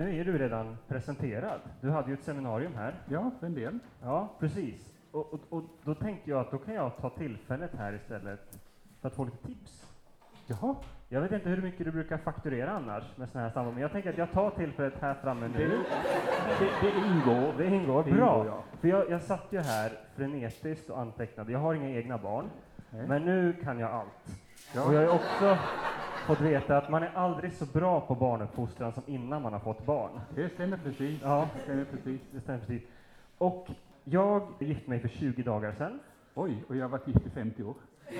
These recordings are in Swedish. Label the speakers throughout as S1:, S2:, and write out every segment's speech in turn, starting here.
S1: nu är du redan presenterad. Du hade ju ett seminarium här.
S2: Ja, för en del.
S1: Ja, precis. Och, och, och då tänkte jag att då kan jag ta tillfället här istället för att få lite tips.
S2: Jaha.
S1: Jag vet inte hur mycket du brukar fakturera annars med sådana här samtal, men jag tänker att jag tar tillfället här framme nu.
S2: Det, det, det ingår.
S1: Det ingår,
S2: Det
S1: bra.
S2: ingår, ja.
S1: För jag, jag satt ju här frenetiskt och antecknade. Jag har inga egna barn,
S2: Nej.
S1: men nu kan jag allt.
S2: Ja.
S1: Och jag ju också fått veta att man är aldrig så bra på barnuppfostran som innan man har fått barn.
S2: Det stämmer precis.
S1: Ja.
S2: Det stämmer precis.
S1: Det stämmer precis. Och jag gifte mig för 20 dagar sedan.
S2: Oj, och jag har varit gift i 50 år.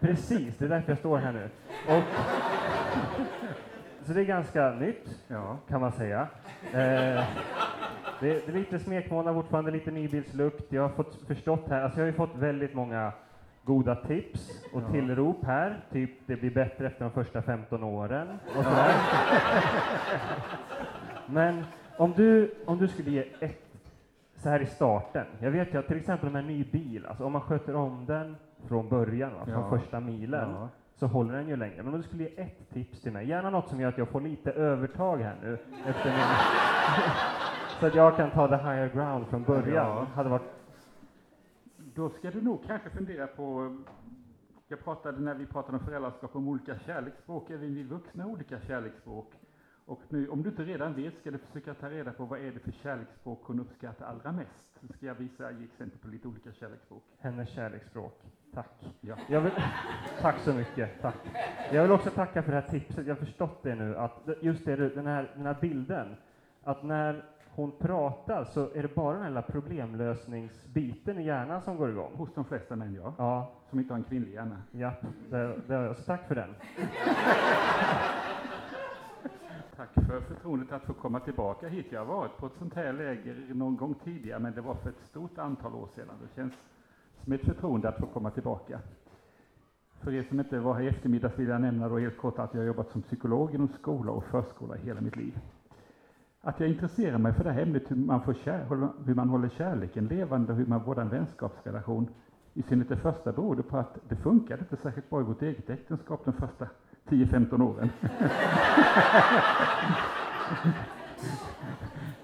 S1: Precis, det är därför jag står här nu. Och, så det är ganska nytt,
S2: Ja.
S1: kan man säga. Eh, det, det är lite smekmånad fortfarande, lite nybilslukt. Jag har fått förstått här, alltså jag har ju fått väldigt många goda tips och
S2: Ja.
S1: tillrop här, typ det blir bättre efter de första 15 åren och sådär. Men om du, om du skulle ge ett, så här i starten, jag vet ju att till exempel med en ny bil, alltså om man sköter om den från början, va, från
S2: Ja.
S1: första milen,
S2: Ja.
S1: så håller den ju längre. Men om du skulle ge ett tips till mig, gärna något som gör att jag får lite övertag här nu, efter min... så att jag kan ta the higher ground från början.
S2: Ja.
S1: Hade varit...
S2: Då ska du nog kanske fundera på jag pratade när vi pratade om föräldraskap om olika kärleksspråk, även vi vuxna olika kärleksspråk. Och nu, om du inte redan vet ska du försöka ta reda på vad är det för kärleksspråk hon uppskattar allra mest. Så ska jag visa, ge exempel på lite olika kärleksspråk.
S1: Hennes kärleksspråk. Tack.
S2: Ja.
S1: Vill... Tack så mycket. Tack. Jag vill också tacka för det här tipset. Jag har förstått det nu, att just det, den här, den här bilden, att när hon pratar så är det bara den här problemlösningsbiten i hjärnan som går igång.
S2: Hos de flesta män, ja.
S1: Ja,
S2: Som inte har en kvinnlig hjärna.
S1: ja, det, det, så tack för den.
S2: Tack för förtroendet att få komma tillbaka hit. Jag har varit på ett sånt här läger någon gång tidigare, men det var för ett stort antal år sedan. Det känns som ett förtroende att få komma tillbaka. För er som inte var här i eftermiddag vill jag nämna då helt kort att jag har jobbat som psykolog inom skola och förskola hela mitt liv. Att jag intresserar mig för det här ämnet, hur man, får kär, hur man håller kärleken levande och hur man vårdar en vänskapsrelation, i synnerhet det första berodde på att det funkade inte särskilt bra i vårt eget äktenskap de första 10-15 åren.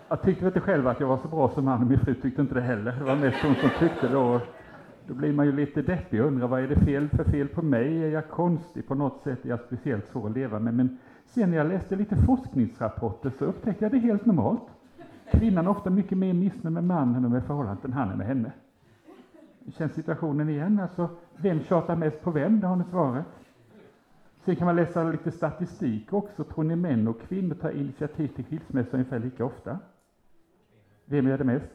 S2: Jag tyckte väl inte själv att jag var så bra som han, och min fru tyckte inte det heller. Det var mest hon som tyckte då. Då blir man ju lite deppig och undrar vad är det fel för fel på mig? Är jag konstig på något sätt? Är jag speciellt svår att leva med? Men sen när jag läste lite forskningsrapporter så upptäckte jag det helt normalt. Kvinnan är ofta mycket mer missnöjd med mannen och med förhållandet än han är med henne. Känns situationen igen? Alltså, vem tjatar mest på vem? Det har ni svaret. Sen kan man läsa lite statistik också. Tror ni män och kvinnor tar initiativ till skilsmässa ungefär lika ofta? Vem gör det mest?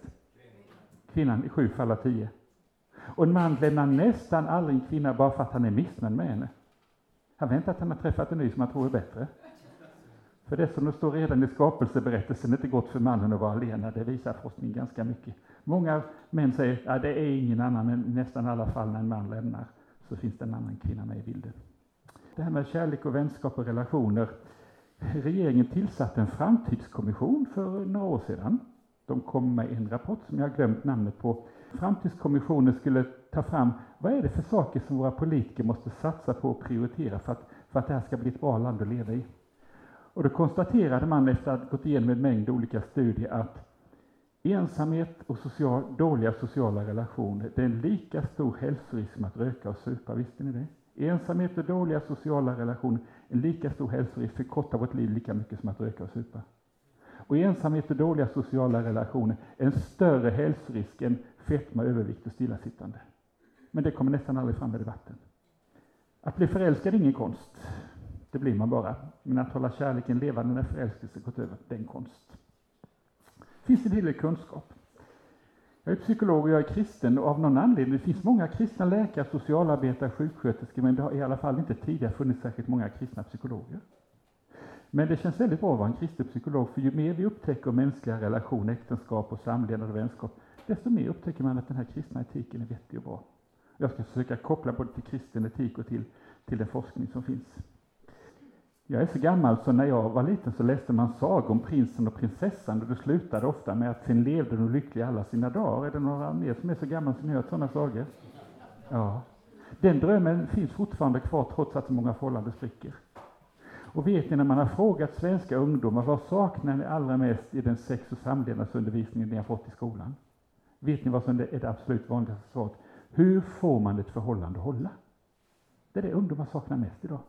S2: Kvinnan i sju fall av tio. Och en man lämnar nästan aldrig en kvinna bara för att han är missnöjd med henne. Han väntar att han har träffat en ny som han tror är bättre. För det som det står redan i skapelseberättelsen, inte gott för mannen att vara alena, det visar forskning ganska mycket. Många män säger att ja, det är ingen annan, men i nästan alla fall när en man lämnar så finns det en annan kvinna med i bilden. Det här med kärlek och vänskap och relationer. Regeringen tillsatte en framtidskommission för några år sedan. De kom med en rapport som jag har glömt namnet på. Framtidskommissionen skulle ta fram vad är det för saker som våra politiker måste satsa på och prioritera för att, för att det här ska bli ett bra land att leva i. Och då konstaterade man efter att ha gått igenom en mängd olika studier att ensamhet och social, dåliga sociala relationer, det är en lika stor hälsorisk som att röka och supa. Visste ni det? Ensamhet och dåliga sociala relationer, en lika stor hälsorisk, förkortar vårt liv lika mycket som att röka och supa. Och ensamhet och dåliga sociala relationer är en större hälsorisk än fetma, övervikt och stillasittande. Men det kommer nästan aldrig fram i debatten. Att bli förälskad är ingen konst. Det blir man bara. Men att hålla kärleken levande när förälskelsen gått över, det är en konst. Finns det en hel del kunskap. Jag är psykolog och jag är kristen och av någon anledning, det finns många kristna läkare, socialarbetare, sjuksköterskor, men det har i alla fall inte tidigare funnits särskilt många kristna psykologer. Men det känns väldigt bra att vara en kristen psykolog, för ju mer vi upptäcker mänskliga relationer, äktenskap och samlevnad och vänskap, desto mer upptäcker man att den här kristna etiken är vettig och bra. Jag ska försöka koppla både till kristen etik och till, till den forskning som finns. Jag är så gammal så när jag var liten så läste man sagor om prinsen och prinsessan och det slutade ofta med att sen levde de lyckliga alla sina dagar. Är det några mer som är så gamla som ni hört sådana sagor? Ja. Den drömmen finns fortfarande kvar trots att så många förhållanden spricker. Och vet ni, när man har frågat svenska ungdomar, vad saknar ni allra mest i den sex och samlevnadsundervisningen ni har fått i skolan? Vet ni vad som är det absolut vanligaste svaret? Hur får man ett förhållande att hålla? Det är det ungdomar saknar mest idag.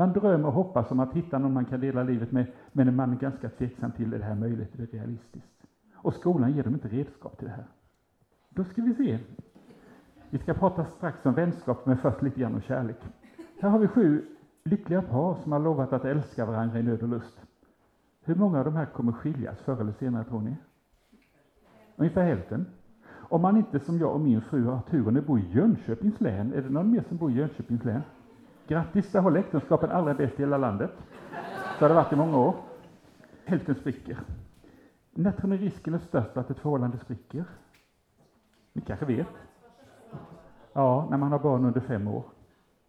S2: Man drömmer och hoppas om att hitta någon man kan dela livet med, men man är ganska tveksam till, är det här möjligt, är det realistiskt? Och skolan ger dem inte redskap till det här. Då ska vi se. Vi ska prata strax om vänskap, men först lite grann om kärlek. Här har vi sju lyckliga par som har lovat att älska varandra i nöd och lust. Hur många av de här kommer skiljas förr eller senare, tror ni? Ungefär hälften. Om man inte som jag och min fru har turen att bo i Jönköpings län, är det någon mer som bor i Jönköpings län? Grattis, där håller äktenskapen allra bäst i hela landet. Så har det varit i många år. Hälften spricker. När tror ni risken är störst att ett förhållande spricker? Ni kanske vet? Ja, när man har barn under fem år.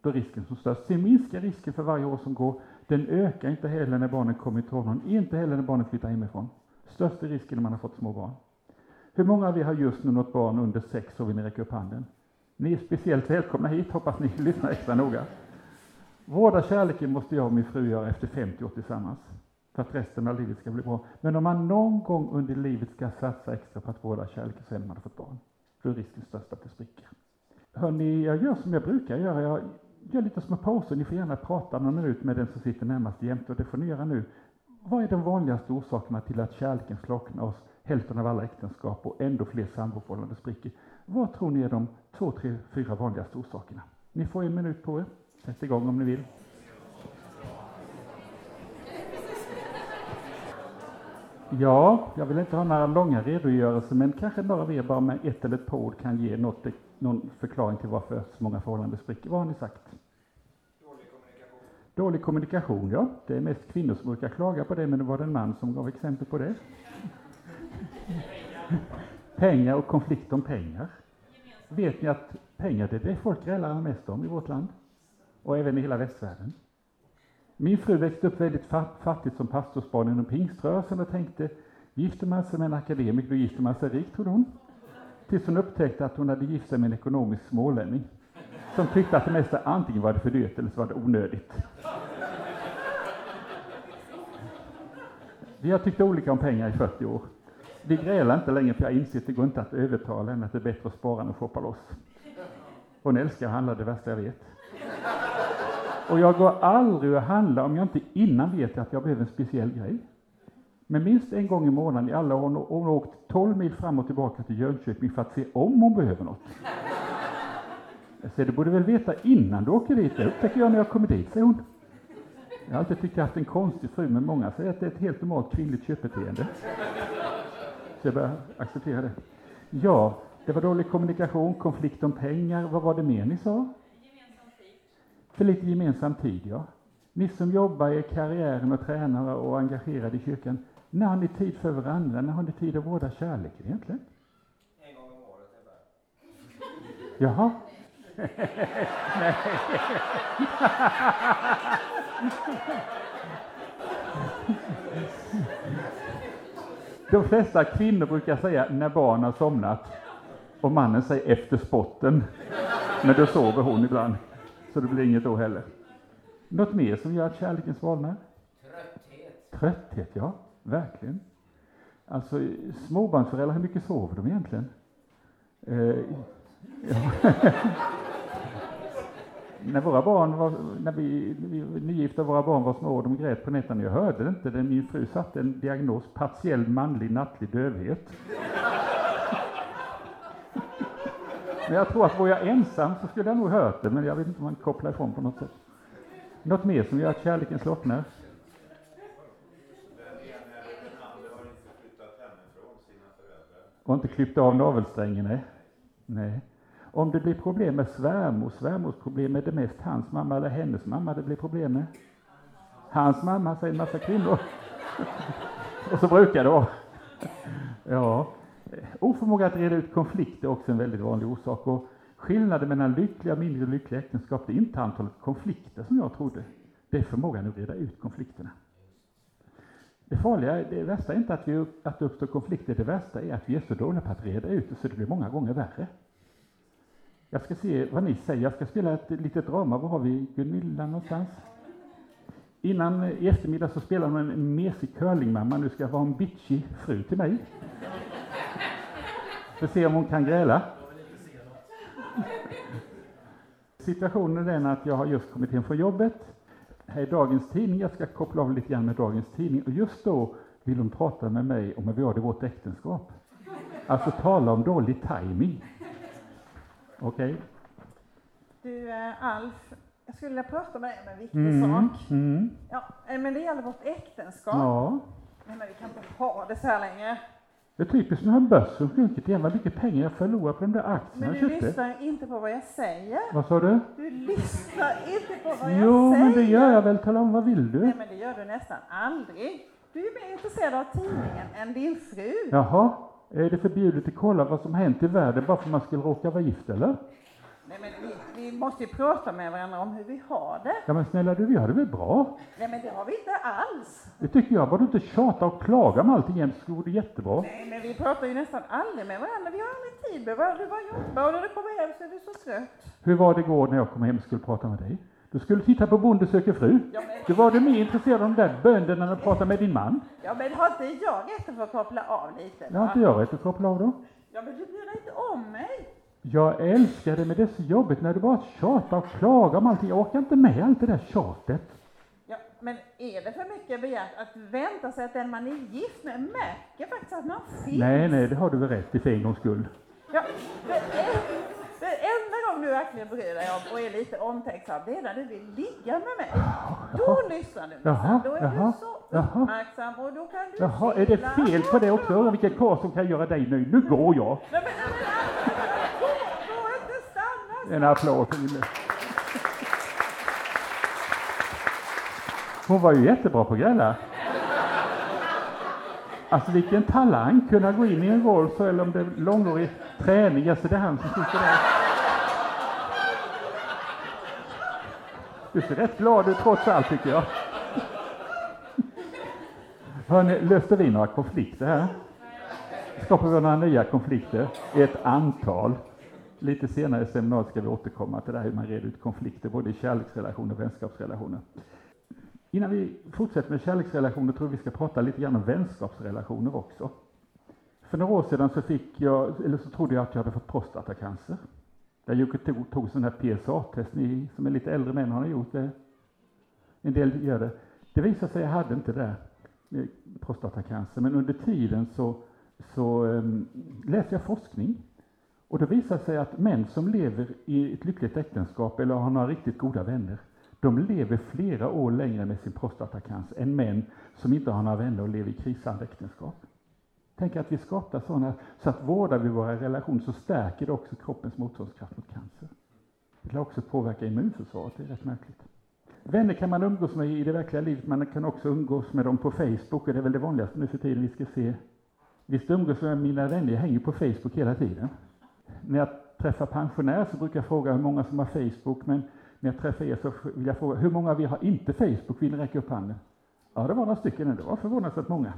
S2: Då är risken som störst. Sen minskar risken för varje år som går. Den ökar inte heller när barnen kommer i tonåren, inte heller när barnen flyttar hemifrån. Störst är risken när man har fått små barn. Hur många av er har just nu något barn under sex år? Vill ni räcka upp handen? Ni är speciellt välkomna hit, hoppas ni lyssnar extra noga. Vårda kärleken måste jag och min fru göra efter 50 år tillsammans, för att resten av livet ska bli bra. Men om man någon gång under livet ska satsa extra på att vårda kärleken sen man har fått barn. Då är risken störst att det spricker. Hörni, jag gör som jag brukar göra. Jag gör lite små pauser. Ni får gärna prata någon minut med den som sitter närmast jämte, och det får ni göra nu. Vad är de vanligaste orsakerna till att kärleken slocknar hos hälften av alla äktenskap och ändå fler samboförhållanden spricker? Vad tror ni är de två, tre, fyra vanligaste orsakerna? Ni får en minut på er. Sätt igång om ni vill. Ja, jag vill inte ha några långa redogörelser, men kanske några av er bara med ett eller ett par ord kan ge något, någon förklaring till varför så många förhållanden spricker. Vad har ni sagt?
S3: Dålig kommunikation.
S2: Dålig kommunikation, ja. Det är mest kvinnor som brukar klaga på det, men det var det en man som gav exempel på det. Pengar och konflikt om pengar. Vet ni att pengar, det är det folk grälar mest om i vårt land? Och även i hela västvärlden. Min fru växte upp väldigt fattigt som pastorsbarn inom pingströrelsen och tänkte, gifter man sig med en akademiker, då gifter man sig rikt, trodde hon. Tills hon upptäckte att hon hade gift sig med en ekonomisk smålänning, som tyckte att det mesta antingen var det för dyrt eller så var det onödigt. Vi har tyckt olika om pengar i 40 år. Vi grälar inte längre, för jag inser att det går inte att övertala henne att det är bättre att spara än att shoppa loss. Hon älskar att handla, det värsta jag vet. Och jag går aldrig och handlar om jag inte innan vet att jag behöver en speciell grej. Men minst en gång i månaden i alla år har hon åkt 12 mil fram och tillbaka till Jönköping för att se om hon behöver något. Jag säger, du borde väl veta innan du åker dit? Det upptäcker jag när jag kommer dit, säger hon. Jag har alltid tyckt att jag haft en konstig fru, men många säger att det är ett helt normalt kvinnligt köpbeteende. Så jag börjar acceptera det. Ja, det var dålig kommunikation, konflikt om pengar. Vad var det mer ni sa? För lite gemensam tid, ja. Ni som jobbar i karriären och tränar och engagerade i kyrkan, när har ni tid för varandra? När har ni tid att vårda kärleken egentligen?
S3: En gång om året.
S2: Jaha? Nej. De flesta kvinnor brukar säga när barnen har somnat och mannen säger efter spotten. Men då sover hon ibland, så det blir inget då heller. Något mer som gör att kärleken svalnar?
S3: Trötthet.
S2: Trötthet, ja. Verkligen. Alltså, småbarnsföräldrar, hur mycket sover de egentligen? Eh, ja. när våra barn var, när vi, vi nygifta våra barn var små och de grät på nätterna, jag hörde det inte, min fru satte en diagnos, partiell manlig nattlig dövhet men jag tror att var jag ensam så skulle jag nog hört det, men jag vet inte om man kopplar ifrån på något sätt. Något mer som gör att kärleken slocknar? Och inte klippt av navelsträngen, nej. nej. Om det blir problem med svärmor, svärmors problem, är det mest hans mamma eller hennes mamma det blir problem med? Hans mamma, säger en massa kvinnor. Och så brukar det vara. Ja. Oförmåga att reda ut konflikter är också en väldigt vanlig orsak. Och skillnaden mellan lyckliga och mindre lyckliga äktenskap, det är inte antalet konflikter som jag trodde. Det är förmågan att reda ut konflikterna. Det farliga, det värsta är inte att, vi, att det uppstår konflikter, det värsta är att vi är så dåliga på att reda ut det så det blir många gånger värre. Jag ska se vad ni säger. Jag ska spela ett litet drama. Var har vi Gunilla någonstans? Innan eh, i eftermiddag så spelar hon en mesig curlingmamma. Nu ska jag vara en bitchig fru till mig. Får se om hon kan gräla. Situationen är den att jag har just kommit hem från jobbet. Här är dagens tidning. Jag ska koppla av lite grann med dagens tidning. Och just då vill hon prata med mig om hur vi har det i vårt äktenskap. Alltså tala om dålig timing. Okej?
S4: Du, eh, Alf, jag skulle vilja prata med dig om en viktig
S2: Mm,
S4: sak.
S2: mm,
S4: Ja, eh, men det gäller vårt äktenskap.
S2: ja.
S4: Nej, men vi kan inte ha det så här längre.
S2: Det är typiskt nu har börsen sjunkit igen. Vad mycket pengar jag förlorar på de där aktierna
S4: Men du lyssnar inte på vad jag säger.
S2: Vad sa du?
S4: Du lyssnar inte på vad jag
S2: Jo,
S4: säger.
S2: men det gör jag väl. Tala om, vad vill du?
S4: Nej, men det gör du nästan aldrig. Du är mer intresserad av tidningen än din fru.
S2: Jaha, är det förbjudet att kolla vad som hänt i världen bara för att man skulle råka vara gift, eller?
S4: Nej, men vi, vi måste ju prata med varandra om hur vi har det.
S2: Ja, men snälla du, vi har det väl bra?
S4: Nej, men det har vi inte alls.
S2: Det tycker jag. Bara du inte tjata och klaga om allting jämt så går det jättebra.
S4: Nej, men vi pratar ju nästan aldrig med varandra. Vi har aldrig tid med varandra. Du bara jobbar och när du kommer hem så är du så trött.
S2: Hur var det igår när jag kom hem och skulle prata med dig? Du skulle titta på Bonde söker fru.
S4: Ja, men,
S2: Du var du mer intresserad av de där bönderna än att prata med din man?
S4: ja, men har inte jag rätt att få koppla av lite?
S2: Det har inte jag rätt att koppla av då.
S4: Ja, men du bryr dig inte om mig.
S2: Jag älskar det, men det är så jobbigt när du bara tjatar och klagar om allting. Jag orkar inte med allt det där tjatet.
S4: Ja, men är det för mycket begärt att vänta sig att den man är gift med märker faktiskt att man finns?
S2: Nej, nej, det har du väl rätt i för en gångs skull.
S4: Ja, det, är, det enda gång du verkligen bryr dig om och är lite omtänksam, det är när du vill ligga med mig. Då lyssnar du
S2: Jaha.
S4: Då är
S2: jaha,
S4: du så uppmärksam och då kan du
S2: Jaha, är det fel på det också? Hör vilken karl som kan göra dig nöjd. Nu går jag.
S4: Nej, men, men, gå, gå inte stanna!
S2: En applåd för Lille. Hon var ju jättebra på att gräla. Alltså vilken talang, kunna gå in i en roll så, eller om det är långårig träning, alltså det är han som sitter där. Du ser rätt glad ut trots allt tycker jag. Hörni, löste vi några konflikter här? Skapar vi några nya konflikter? Ett antal. Lite senare i seminariet ska vi återkomma till det här hur man reder ut konflikter både i kärleksrelationer och vänskapsrelationer. Innan vi fortsätter med kärleksrelationer tror jag vi ska prata lite grann om vänskapsrelationer också. För några år sedan så, fick jag, eller så trodde jag att jag hade fått prostatacancer. Jag gick tog, tog sån här PSA-test, ni som är lite äldre män har ni gjort det? En del gör det. Det visade sig att jag hade inte det, eh, prostatacancer, men under tiden så, så um, läste jag forskning och det visar sig att män som lever i ett lyckligt äktenskap eller har några riktigt goda vänner, de lever flera år längre med sin prostatacancer än män som inte har några vänner och lever i krisande äktenskap. Tänk att vi skapar sådana, så att vårdar vi våra relationer så stärker det också kroppens motståndskraft mot cancer. Det kan också påverka immunförsvaret, det är rätt märkligt. Vänner kan man umgås med i det verkliga livet, man kan också umgås med dem på Facebook, och det är väl det vanligaste nu för tiden vi ska se. Visst umgås med mina vänner, jag hänger på Facebook hela tiden. När jag träffar pensionärer så brukar jag fråga hur många som har Facebook, men när jag träffar er så vill jag fråga hur många av er har inte Facebook? Vill ni räcka upp handen? Ja, det var några stycken, det var förvånansvärt många.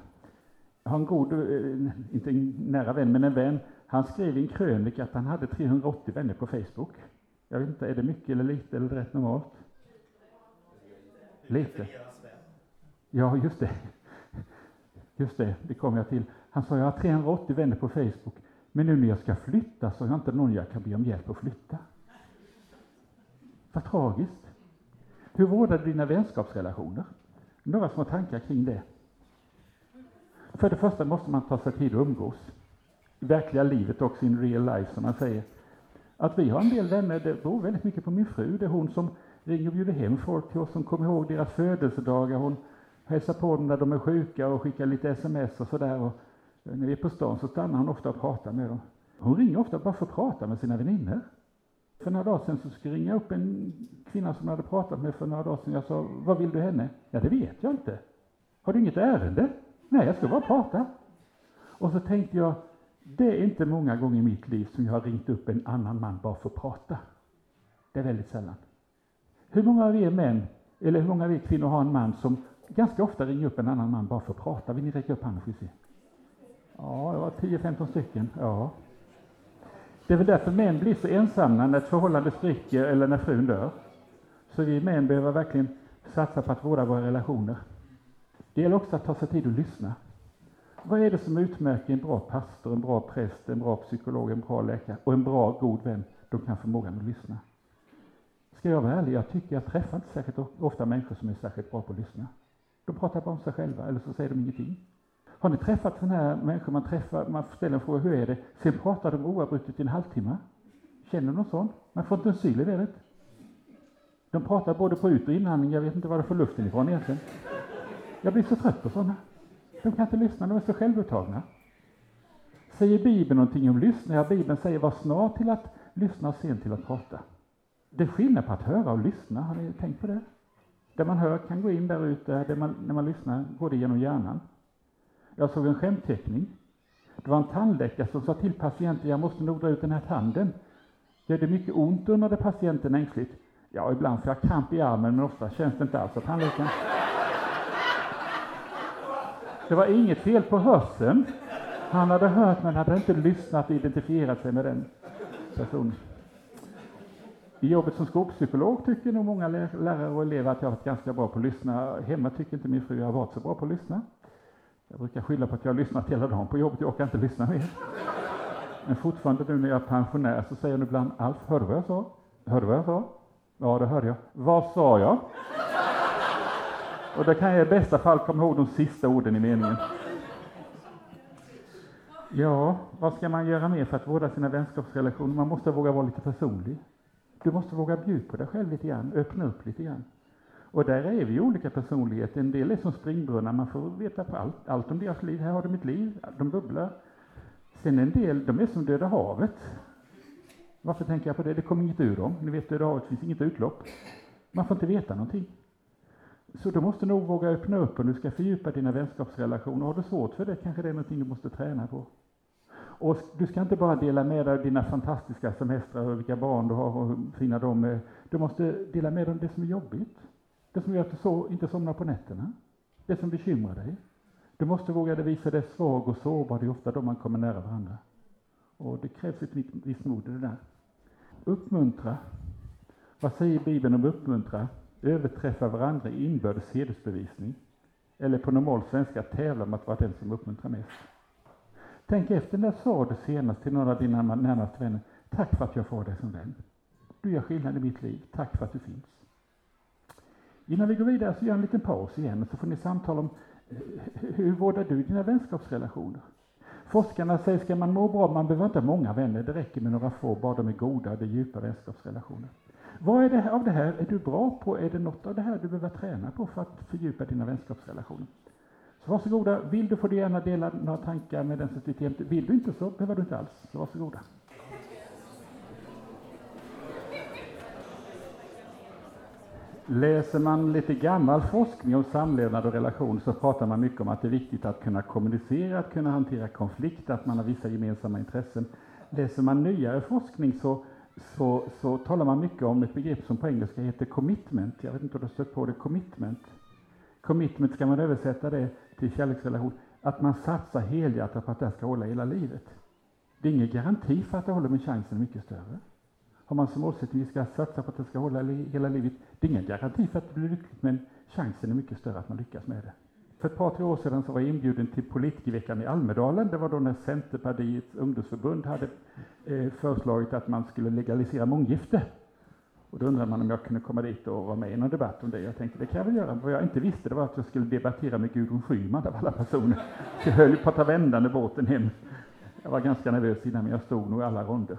S2: Jag har en god, eh, inte en nära vän, men en vän. Han skrev i en krönika att han hade 380 vänner på Facebook. Jag vet inte, är det mycket eller lite eller rätt normalt? Lite. Ja, just det. Just det, det kom jag till. Han sa, jag har 380 vänner på Facebook, men nu när jag ska flytta så har jag inte någon jag kan be om hjälp att flytta. Vad tragiskt. Hur vårdar du dina vänskapsrelationer? Några små tankar kring det. För det första måste man ta sig tid att umgås. I verkliga livet också, in real life som man säger. Att vi har en del vänner, det beror väldigt mycket på min fru. Det är hon som ringer och bjuder hem folk till oss, som kommer ihåg deras födelsedagar. Hon hälsar på dem när de är sjuka och skickar lite sms och sådär. När vi är på stan så stannar hon ofta och pratar med dem. Hon ringer ofta bara för att prata med sina vänner. För några dagar sedan så skulle jag ringa upp en kvinna som jag hade pratat med för några dagar sedan. Jag sa, vad vill du henne? Ja, det vet jag inte. Har du inget ärende? Nej, jag ska bara prata. Och så tänkte jag, det är inte många gånger i mitt liv som jag har ringt upp en annan man bara för att prata. Det är väldigt sällan. Hur många av er män, eller hur många av er kvinnor har en man som ganska ofta ringer upp en annan man bara för att prata? Vill ni räcka upp handen får vi se? Ja, det var 10-15 stycken. Ja. Det är väl därför män blir så ensamma när ett förhållande spricker eller när frun dör. Så vi män behöver verkligen Satsa på att vårda våra relationer. Det gäller också att ta sig tid att lyssna. Vad är det som utmärker en bra pastor, en bra präst, en bra psykolog, en bra läkare och en bra god vän? De kan förmågan att lyssna. Ska jag vara ärlig, jag tycker jag träffar inte särskilt ofta människor som är särskilt bra på att lyssna. De pratar bara om sig själva, eller så säger de ingenting. Har ni träffat sådana här människor, man träffar, man ställer en fråga, hur är det? Sen pratar de oavbrutet i en halvtimme. Känner du någon sån? Man får inte en syl i vädret. De pratar både på ut och inandning, jag vet inte var de får luften ifrån egentligen. Jag blir så trött på sådana. De kan inte lyssna, de är så självupptagna. Säger Bibeln någonting om lyssna? Ja, Bibeln säger var snar till att lyssna och sen till att prata. Det är skillnad på att höra och lyssna, har ni tänkt på det? Det man hör kan gå in där ute, man, när man lyssnar går det genom hjärnan. Jag såg en skämtteckning. Det var en tandläkare som sa till patienten, jag måste nog dra ut den här tanden. Gör det mycket ont, undrade patienten ängsligt. Ja, ibland får jag kramp i armen, men ofta känns det inte alls, av tandläkaren. Det var inget fel på hörseln. Han hade hört, men hade inte lyssnat och identifierat sig med den personen. I jobbet som skolpsykolog tycker nog många lärare och elever att jag har varit ganska bra på att lyssna. Hemma tycker inte min fru jag har varit så bra på att lyssna. Jag brukar skylla på att jag har lyssnat hela dagen på jobbet, jag orkar inte lyssna mer. Men fortfarande nu när jag är pensionär så säger jag ibland Alf, hörde du vad jag sa? Hörde du vad jag sa? Ja, det hörde jag. Vad sa jag? Och det kan jag i bästa fall komma ihåg de sista orden i meningen. Ja, vad ska man göra mer för att vårda sina vänskapsrelationer? Man måste våga vara lite personlig. Du måste våga bjuda på dig själv lite grann, öppna upp lite grann. Och där är vi olika personligheter. En del är som springbrunnar, man får veta på allt, allt om deras liv. Här har du mitt liv, de bubblar. Sen en del, de är som Döda havet. Varför tänker jag på det? Det kommer inget ur dem. Ni vet, Döda havet finns inget utlopp. Man får inte veta någonting. Så du måste nog våga öppna upp om du ska fördjupa dina vänskapsrelationer. Har du svårt för det kanske det är någonting du måste träna på. Och du ska inte bara dela med dig av dina fantastiska semestrar och vilka barn du har och hur fina de är. Du måste dela med dig av det som är jobbigt. Det som gör att du så, inte somnar på nätterna. Det som bekymrar dig. Du måste våga visa dig svag och sårbar. Det är ofta då man kommer nära varandra. Och det krävs ett visst mod i det där. Uppmuntra. Vad säger Bibeln om uppmuntra? Överträffa varandra i inbördes hedersbevisning. Eller på normal svenska tävla om att vara den som uppmuntrar mest. Tänk efter när sa du senast till några av dina närmaste vänner, tack för att jag får dig som vän. Du gör skillnad i mitt liv, tack för att du finns. Innan vi går vidare så gör en liten paus igen, så får ni samtal om eh, hur vårdar du dina vänskapsrelationer? Forskarna säger, ska man må bra, man behöver inte ha många vänner, det räcker med några få, bara de är goda, det är djupa vänskapsrelationer. Vad är det av det här är du bra på? Är det något av det här du behöver träna på för att fördjupa dina vänskapsrelationer? Så varsågoda, vill du får du gärna dela några tankar med den som sitter jämte. Vill du inte så behöver du inte alls. Så varsågoda. Läser man lite gammal forskning om samlevnad och relation så pratar man mycket om att det är viktigt att kunna kommunicera, att kunna hantera konflikt, att man har vissa gemensamma intressen. Läser man nyare forskning så, så, så talar man mycket om ett begrepp som på engelska heter commitment. Jag vet inte om du har stött på det, commitment. Commitment, ska man översätta det till kärleksrelation, att man satsar helhjärtat på att det ska hålla hela livet. Det är ingen garanti för att det håller, men chansen är mycket större. Har man som målsättning att vi ska satsa på att det ska hålla hela livet, det är ingen garanti för att det blir lyckligt, men chansen är mycket större att man lyckas med det. För ett par, tre år sedan så var jag inbjuden till Politikerveckan i Almedalen. Det var då när Centerpartiets ungdomsförbund hade eh, föreslagit att man skulle legalisera månggifte. Och då undrade man om jag kunde komma dit och vara med i någon debatt om det. Jag tänkte det kan jag väl göra. Vad jag inte visste det var att jag skulle debattera med Gudrun Schyman av alla personer. Så jag höll på att ta vändande båten hem. Jag var ganska nervös innan, men jag stod nog alla ronder.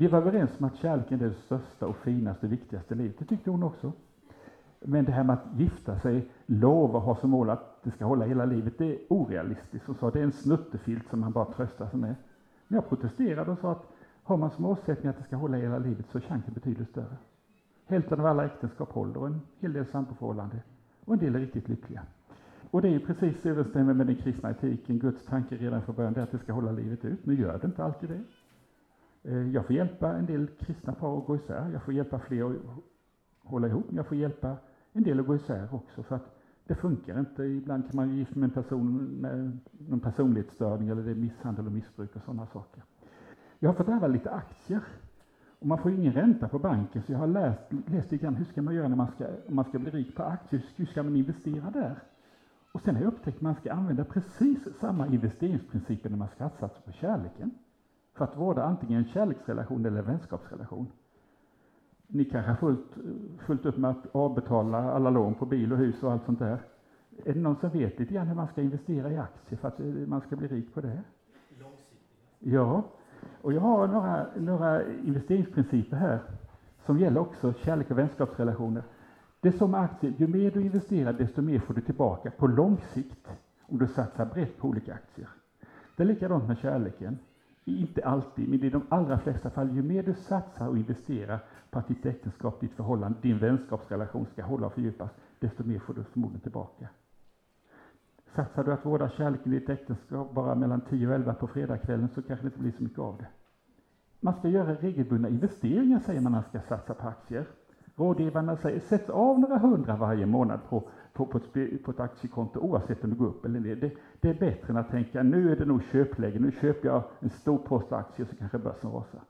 S2: Vi var överens om att kärleken är det största och finaste och viktigaste i livet. Det tyckte hon också. Men det här med att gifta sig, lova och ha som mål att det ska hålla hela livet, det är orealistiskt. Hon sa det är en snuttefilt som man bara tröstar sig med. Men jag protesterade och sa att har man som målsättning att det ska hålla hela livet så är chansen betydligt större. Hälften av alla äktenskap håller och en hel del samboförhållanden. Och en del är riktigt lyckliga. Och det är precis överensstämmer med den kristna etiken, Guds tanke redan från början, det är att det ska hålla livet ut. Nu gör det inte alltid det. Eh, jag får hjälpa en del kristna par att gå isär, jag får hjälpa fler att hålla ihop, men jag får hjälpa en del att gå isär också, för att det funkar inte. Ibland kan man ju gifta med en person med någon personlighetsstörning, eller det är misshandel och missbruk och sådana saker. Jag har fått ärva lite aktier Och man får ju ingen ränta på banken, så jag har läst, läst lite grann hur ska man göra när man ska, om man ska bli rik på aktier, hur ska man investera där? Och sen har jag upptäckt att man ska använda precis samma investeringsprinciper när man ska satsa på kärleken. För att vårda antingen en kärleksrelation eller en vänskapsrelation. Ni kanske har fullt, fullt upp med att avbetala alla lån på bil och hus och allt sånt där. Är det någon som vet lite grann hur man ska investera i aktier för att man ska bli rik på det? Ja, och jag har några, några investeringsprinciper här som gäller också kärlek och vänskapsrelationer. Det är som aktier, ju mer du investerar desto mer får du tillbaka på lång sikt om du satsar brett på olika aktier. Det är likadant med kärleken. Inte alltid, men i de allra flesta fall, ju mer du satsar och investerar på att ditt äktenskap, ditt förhållande, din vänskapsrelation ska hålla och fördjupas, desto mer får du förmodligen tillbaka. Satsar du att vårda kärleken i ditt äktenskap bara mellan 10 och 11 på fredagskvällen så kanske det inte blir så mycket av det. Man ska göra regelbundna investeringar, säger man, när man ska satsa på aktier. Rådgivarna säger sätt av några hundra varje månad på, på, på, ett, på ett aktiekonto oavsett om det går upp eller ner. Det, det, är bättre än att tänka nu är det nog köpläge, nu köper jag en stor post aktier så kanske börsen rasar.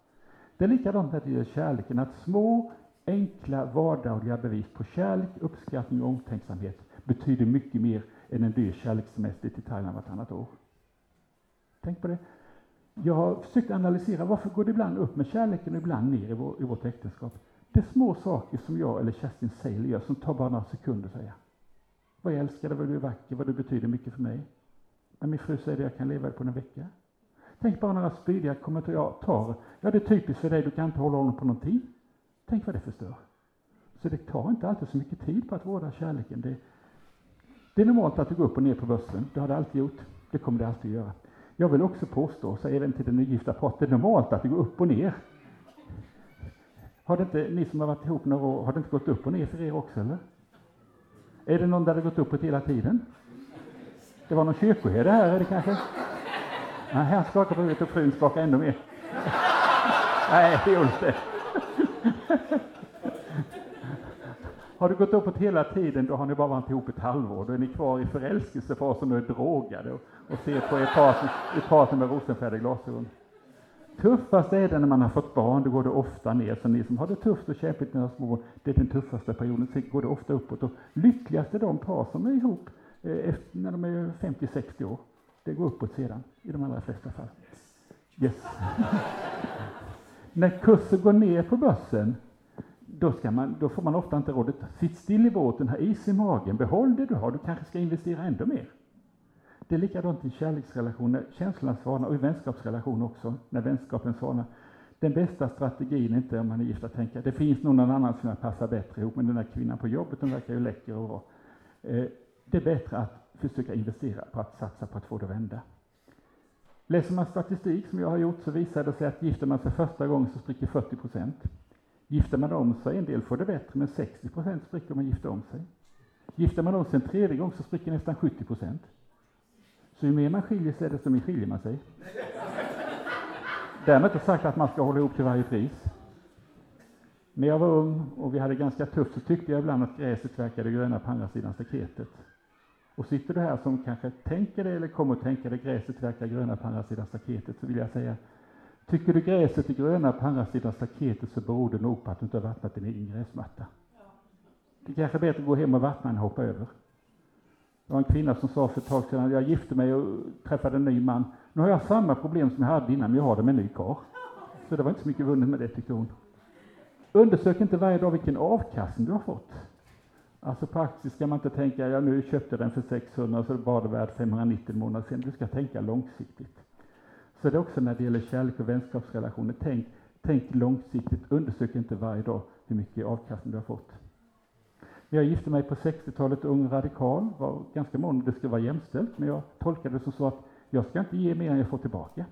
S2: Det är likadant när det gäller kärleken, att små enkla vardagliga bevis på kärlek, uppskattning och omtänksamhet betyder mycket mer än en dyr kärlekssemester till Thailand vartannat år. Tänk på det. Jag har försökt analysera varför går det ibland upp med kärleken och ibland ner i, vår, i vårt äktenskap. Det är små saker som jag eller Kerstin Seil gör som tar bara några sekunder att säga. Vad jag älskar dig, vad du är vacker, vad du betyder mycket för mig. När min fru säger att jag kan leva på en vecka. Tänk bara några spydiga kommentarer. Ja, det är typiskt för dig, du kan inte hålla honom på någon tid. Tänk vad det förstör. Så det tar inte alltid så mycket tid på att vårda kärleken. Det, det är normalt att det går upp och ner på börsen. Det har det alltid gjort. Det kommer det alltid att göra. Jag vill också påstå, säger även till den nygifta paret, det är normalt att det går upp och ner. Har det inte, ni som har varit ihop några år, har det inte gått upp och ner för er också eller? Är det någon där det gått uppåt hela tiden? Det var någon kyrkoherde här, är det kanske? Nej, han skakar på huvudet och frun skakar ännu mer. Nej, det gjorde inte. Har det gått uppåt hela tiden, då har ni bara varit ihop ett halvår. Då är ni kvar i förälskelsefasen och är drogade och, och ser på er partner, er partner med rosenfärgade glasögon. Tuffast är det när man har fått barn, då går det ofta ner. Så ni som har det tufft och kämpigt när små, det är den tuffaste perioden. Sen går det ofta uppåt. Och lyckligast är de par som är ihop eh, efter, när de är 50-60 år. Det går uppåt sedan, i de allra flesta fall. Yes. när kursen går ner på börsen, då, ska man, då får man ofta inte rådet, sitt still i båten, ha is i magen, behåll det du har, du kanske ska investera ännu mer. Det är likadant i kärleksrelationer, känslorna svalnar och i vänskapsrelationer också, när vänskapen svalnar. Den bästa strategin är inte om man är gift att tänka, det finns någon annan som jag passar bättre ihop, men den där kvinnan på jobbet, hon verkar ju läcker och bra. Eh, det är bättre att försöka investera på att satsa på att få det att vända. Läser man statistik som jag har gjort så visar det sig att gifter man sig första gången så spricker 40 procent. Gifter man om sig, en del får det bättre, men 60 procent spricker om man gifter om sig. Gifter man om sig en tredje gång så spricker nästan 70 procent. Så ju mer man skiljer sig, desto mer skiljer man sig. Därmed inte sagt att man ska hålla ihop till varje pris. När jag var ung och vi hade ganska tufft så tyckte jag ibland att gräset verkade gröna på andra sidan staketet. Och sitter du här som kanske tänker det eller kommer att tänka det, gräset verkar gröna på andra sidan staketet, så vill jag säga Tycker du gräset är gröna på andra sidan staketet så beror det nog på att du inte har vattnat din egen gräsmatta. Det är kanske är bättre att gå hem och vattna än att hoppa över. Det var en kvinna som sa för ett tag sedan, jag gifte mig och träffade en ny man. Nu har jag samma problem som jag hade innan, men jag har det med en ny karl. Så det var inte så mycket vunnet med det, tyckte hon. Undersök inte varje dag vilken avkastning du har fått. Alltså på aktier ska man inte tänka, ja nu köpte den för 600 så var det värd 590 månader sen. Du ska tänka långsiktigt. Så det är också när det gäller kärlek och vänskapsrelationer. Tänk, tänk långsiktigt, undersök inte varje dag hur mycket avkastning du har fått. Jag gifte mig på 60-talet, ung radikal, var ganska mån det skulle vara jämställt, men jag tolkade det som så att jag ska inte ge mer än jag får tillbaka.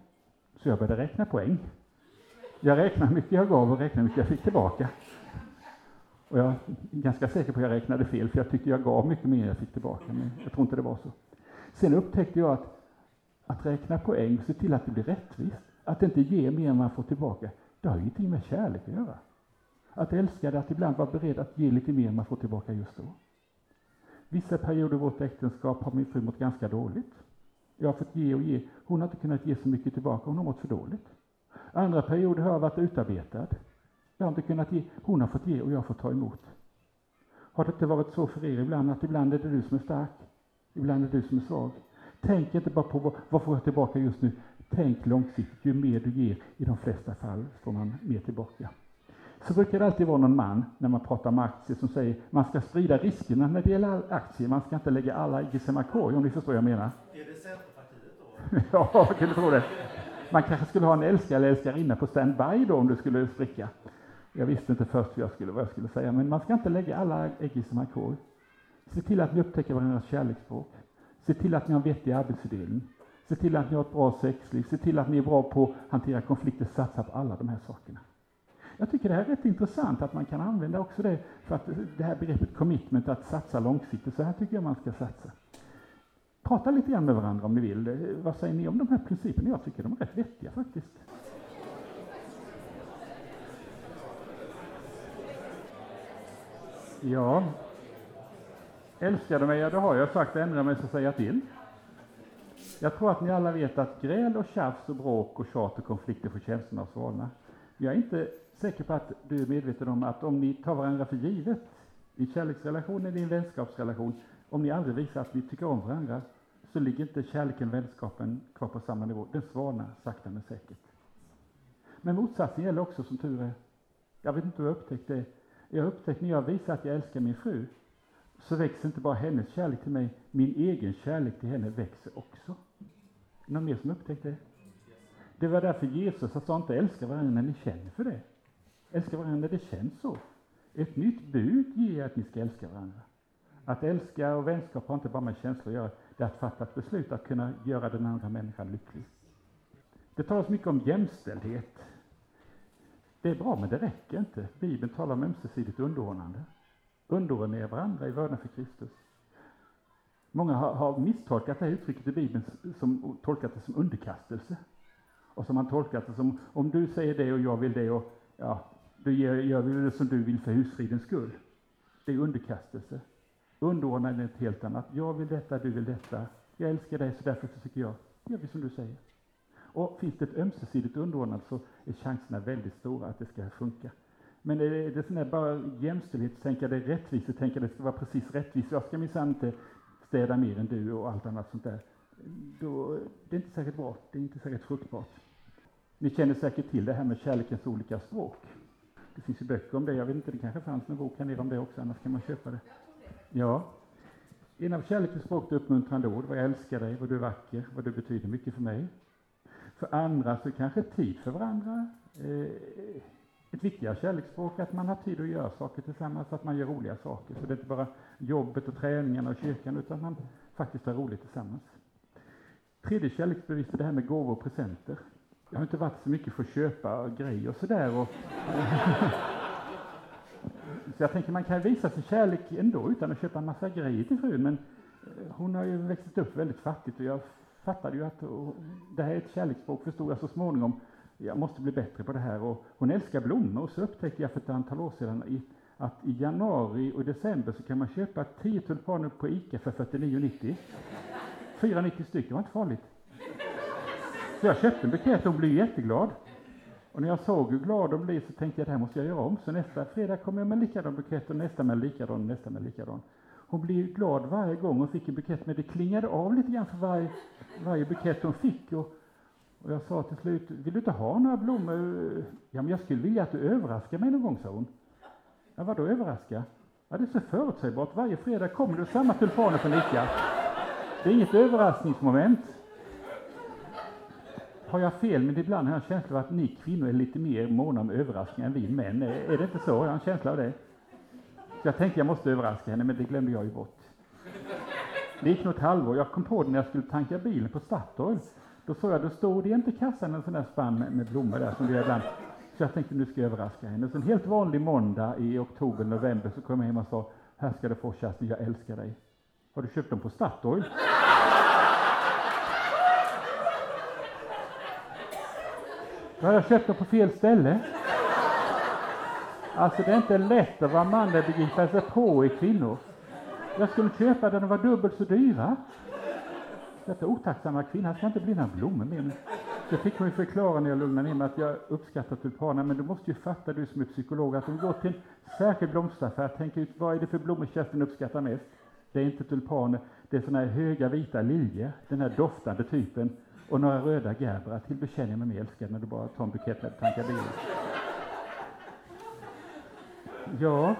S2: Så jag började räkna poäng. Jag räknade hur mycket jag gav och räknade hur mycket jag fick tillbaka. Och jag är ganska säker på att jag räknade fel, för jag tyckte jag gav mycket mer än jag fick tillbaka, men jag tror inte det var så. Sen upptäckte jag att att räkna poäng, se till att det blir rättvist, att det inte ge mer än man får tillbaka, det har ingenting med kärlek att göra. Att älska det, att ibland vara beredd att ge lite mer än man får tillbaka just då. Vissa perioder i vårt äktenskap har min fru mått ganska dåligt. Jag har fått ge och ge. Hon har inte kunnat ge så mycket tillbaka, hon har mått för dåligt. Andra perioder har jag varit utarbetad. Jag har inte kunnat ge, hon har fått ge och jag har fått ta emot. Har det inte varit så för er ibland att ibland är det du som är stark, ibland är det du som är svag? Tänk inte bara på vad, vad får jag tillbaka just nu. Tänk långsiktigt. Ju mer du ger, i de flesta fall, får man mer tillbaka. Så brukar det alltid vara någon man, när man pratar om aktier, som säger man ska sprida riskerna när det gäller aktier. Man ska inte lägga alla ägg i samma korg, om ni förstår vad jag menar.
S3: Är det Centerpartiet då?
S2: ja, kan du tro det? Man kanske skulle ha en älskare eller älskarinna på standby då, om det skulle spricka. Jag visste inte först vad jag skulle, vad jag skulle säga, men man ska inte lägga alla ägg i samma korg. Se till att ni upptäcker varandras kärleksspråk. Se till att ni har en vettig arbetsfördelning. Se till att ni har ett bra sexliv. Se till att ni är bra på att hantera konflikter. Satsa på alla de här sakerna. Jag tycker det här är rätt intressant att man kan använda också det för att det här begreppet commitment, att satsa långsiktigt. Så här tycker jag man ska satsa. Prata lite grann med varandra om ni vill. Vad säger ni om de här principerna? Jag tycker de är rätt vettiga faktiskt. Ja, älskar du mig? Ja, det har jag sagt. Ändra mig så säger jag till. Jag tror att ni alla vet att gräl och tjafs och bråk och tjat och konflikter får känslorna att svalna. Jag är inte säker på att du är medveten om att om ni tar varandra för givet i kärleksrelation eller i en vänskapsrelation, om ni aldrig visar att ni tycker om varandra, så ligger inte kärleken, vänskapen kvar på samma nivå. Den svalnar sakta men säkert. Men motsatsen gäller också som tur är. Jag vet inte hur jag upptäckt det. Jag har upptäckt när jag visar att jag älskar min fru, så växer inte bara hennes kärlek till mig, min egen kärlek till henne växer också. Någon mer som upptäckt det? Det var därför Jesus sa inte älska varandra när ni känner för det. Älska varandra det känns så. Ett nytt bud ger att ni ska älska varandra. Att älska och vänskap har inte bara med känslor att göra, det är att fatta ett beslut att kunna göra den andra människan lycklig. Det talas mycket om jämställdhet. Det är bra, men det räcker inte. Bibeln talar om ömsesidigt underordnande. Underordna varandra i vördnad för Kristus. Många har, har misstolkat det här uttrycket i Bibeln som tolkat det som underkastelse. Och som man tolkat det som, om du säger det och jag vill det och ja, då gör, vi det som du vill för husfridens skull. Det är underkastelse. Underordnande är ett helt annat. Jag vill detta, du vill detta. Jag älskar dig, så därför försöker tycker jag, gör vi som du säger. Och finns det ett ömsesidigt underordnande så är chanserna väldigt stora att det ska funka. Men är det, sån där bara jämställdhetstänkande, rättvisetänkande, det ska vara precis rättvist. Jag ska minsann inte städa mer än du och allt annat sånt där. Då, det är inte särskilt bra, det är inte särskilt fruktbart. Ni känner säkert till det här med kärlekens olika språk. Det finns ju böcker om det, jag vet inte, det kanske fanns en bok här nere om det också, annars kan man köpa det. Ja. En av kärlekens språk är uppmuntrande ord, vad jag älskar dig, vad du är vacker, vad du betyder mycket för mig. För andra så kanske tid för varandra. Eh, ett viktigare kärleksspråk att man har tid att göra saker tillsammans, att man gör roliga saker. Så det är inte bara jobbet och träningarna och kyrkan, utan man faktiskt har roligt tillsammans. Tredje kärleksbevis är det här med gåvor och presenter. Jag har inte varit så mycket för att köpa grejer och sådär. Och så jag tänker man kan visa sin kärlek ändå utan att köpa en massa grejer till frun. Men eh, hon har ju växt upp väldigt fattigt och jag fattade ju att det här är ett kärleksspråk, förstod jag så småningom. Jag måste bli bättre på det här. Och hon älskar blommor och så upptäckte jag för ett antal år sedan att i januari och december så kan man köpa 10 tulpaner på ICA för 49,90. 4,90 styck, det var inte farligt. Så jag köpte en bukett och hon blev jätteglad. Och när jag såg hur glad hon blev så tänkte jag det här måste jag göra om. Så nästa fredag kommer jag med en likadan bukett och nästa med en likadan och nästa med en likadan. Hon blev glad varje gång hon fick en bukett, men det klingade av lite grann för varje, varje bukett hon fick. Och, och jag sa till slut, vill du inte ha några blommor? Ja, men jag skulle vilja att du överraskar mig någon gång, sa hon. Ja, vadå överraska? Ja, det är så förutsägbart. Varje fredag kommer det samma tulpaner från Ica. Det är inget överraskningsmoment. Har jag fel, men ibland har jag en känsla av att ni kvinnor är lite mer måna om överraskningar än vi män. Är det inte så? Jag har en känsla av det. Så jag tänkte jag måste överraska henne, men det glömde jag ju bort. Det gick nog ett halvår. Jag kom på det när jag skulle tanka bilen på Statoil. Då såg jag, då stod det inte i kassan en sån där spann med, blommor där som det ibland. Så jag tänkte nu ska jag överraska henne. Så en helt vanlig måndag i oktober, november så kom jag hem och sa, här ska du få Kerstin, jag älskar dig. Har du köpt dem på Statoil? Då har jag köpt dem på fel ställe. Alltså det är inte lätt att vara man och begripa sig på i kvinnor. Jag skulle köpa den och var dubbelt så dyra. Detta otacksamma kvinna ska inte bli några blommor med mig. Fick hon ju förklara när jag lugnade ner mig att jag uppskattar tulpaner, men du måste ju fatta du som är psykolog att om du går till en särskild blomsteraffär, tänk ut vad är det för blommor Kerstin uppskattar mest? Det är inte tulpaner, det är såna här höga vita liljor, den här doftande typen, och några röda gerbera. Till bekänner jag mig mer älskad när du bara tar en bukett med tankar bilen. Ja,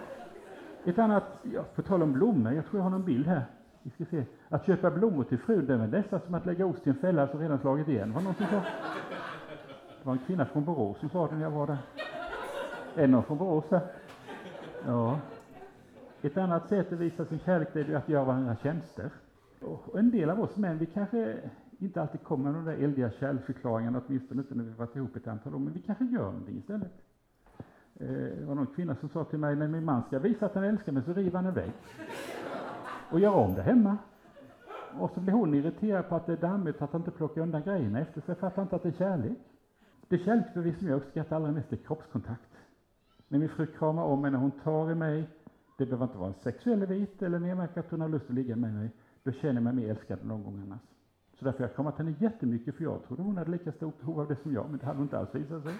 S2: ett annat, ja, på tal om blommor, jag tror jag har någon bild här. Vi ska se. Att köpa blommor till frun, det är väl nästan som att lägga ost i en fälla som redan slagit igen. Var det någon som sa? Det var en kvinna från Borås som sa det när jag var där. Är det någon från Borås här? Ja. Ett annat sätt att visa sin kärlek är ju att göra varandra tjänster. Och en del av oss män, vi kanske inte alltid kommer med de där eldiga kärleksförklaringarna, åtminstone inte när vi varit ihop ett antal år, men vi kanske gör någonting istället. Eh, det var någon kvinna som sa till mig, när min man ska visa att han älskar mig så river han en vägg. Och gör om det hemma. Och så blir hon irriterad på att det är dammigt, att han inte plockar undan grejerna efter sig, fattar inte att det är kärlek. Det kärleksbevis som jag uppskattar allra mest är kroppskontakt. När min fru kramar om mig, när hon tar i mig, det behöver inte vara en sexuell vit eller när att hon har lust att ligga med mig, då känner jag mig mer älskad än någon gång annars. Så därför har jag kramat henne jättemycket, för jag trodde hon hade lika stort behov av det som jag, men det hade hon inte alls visat sig.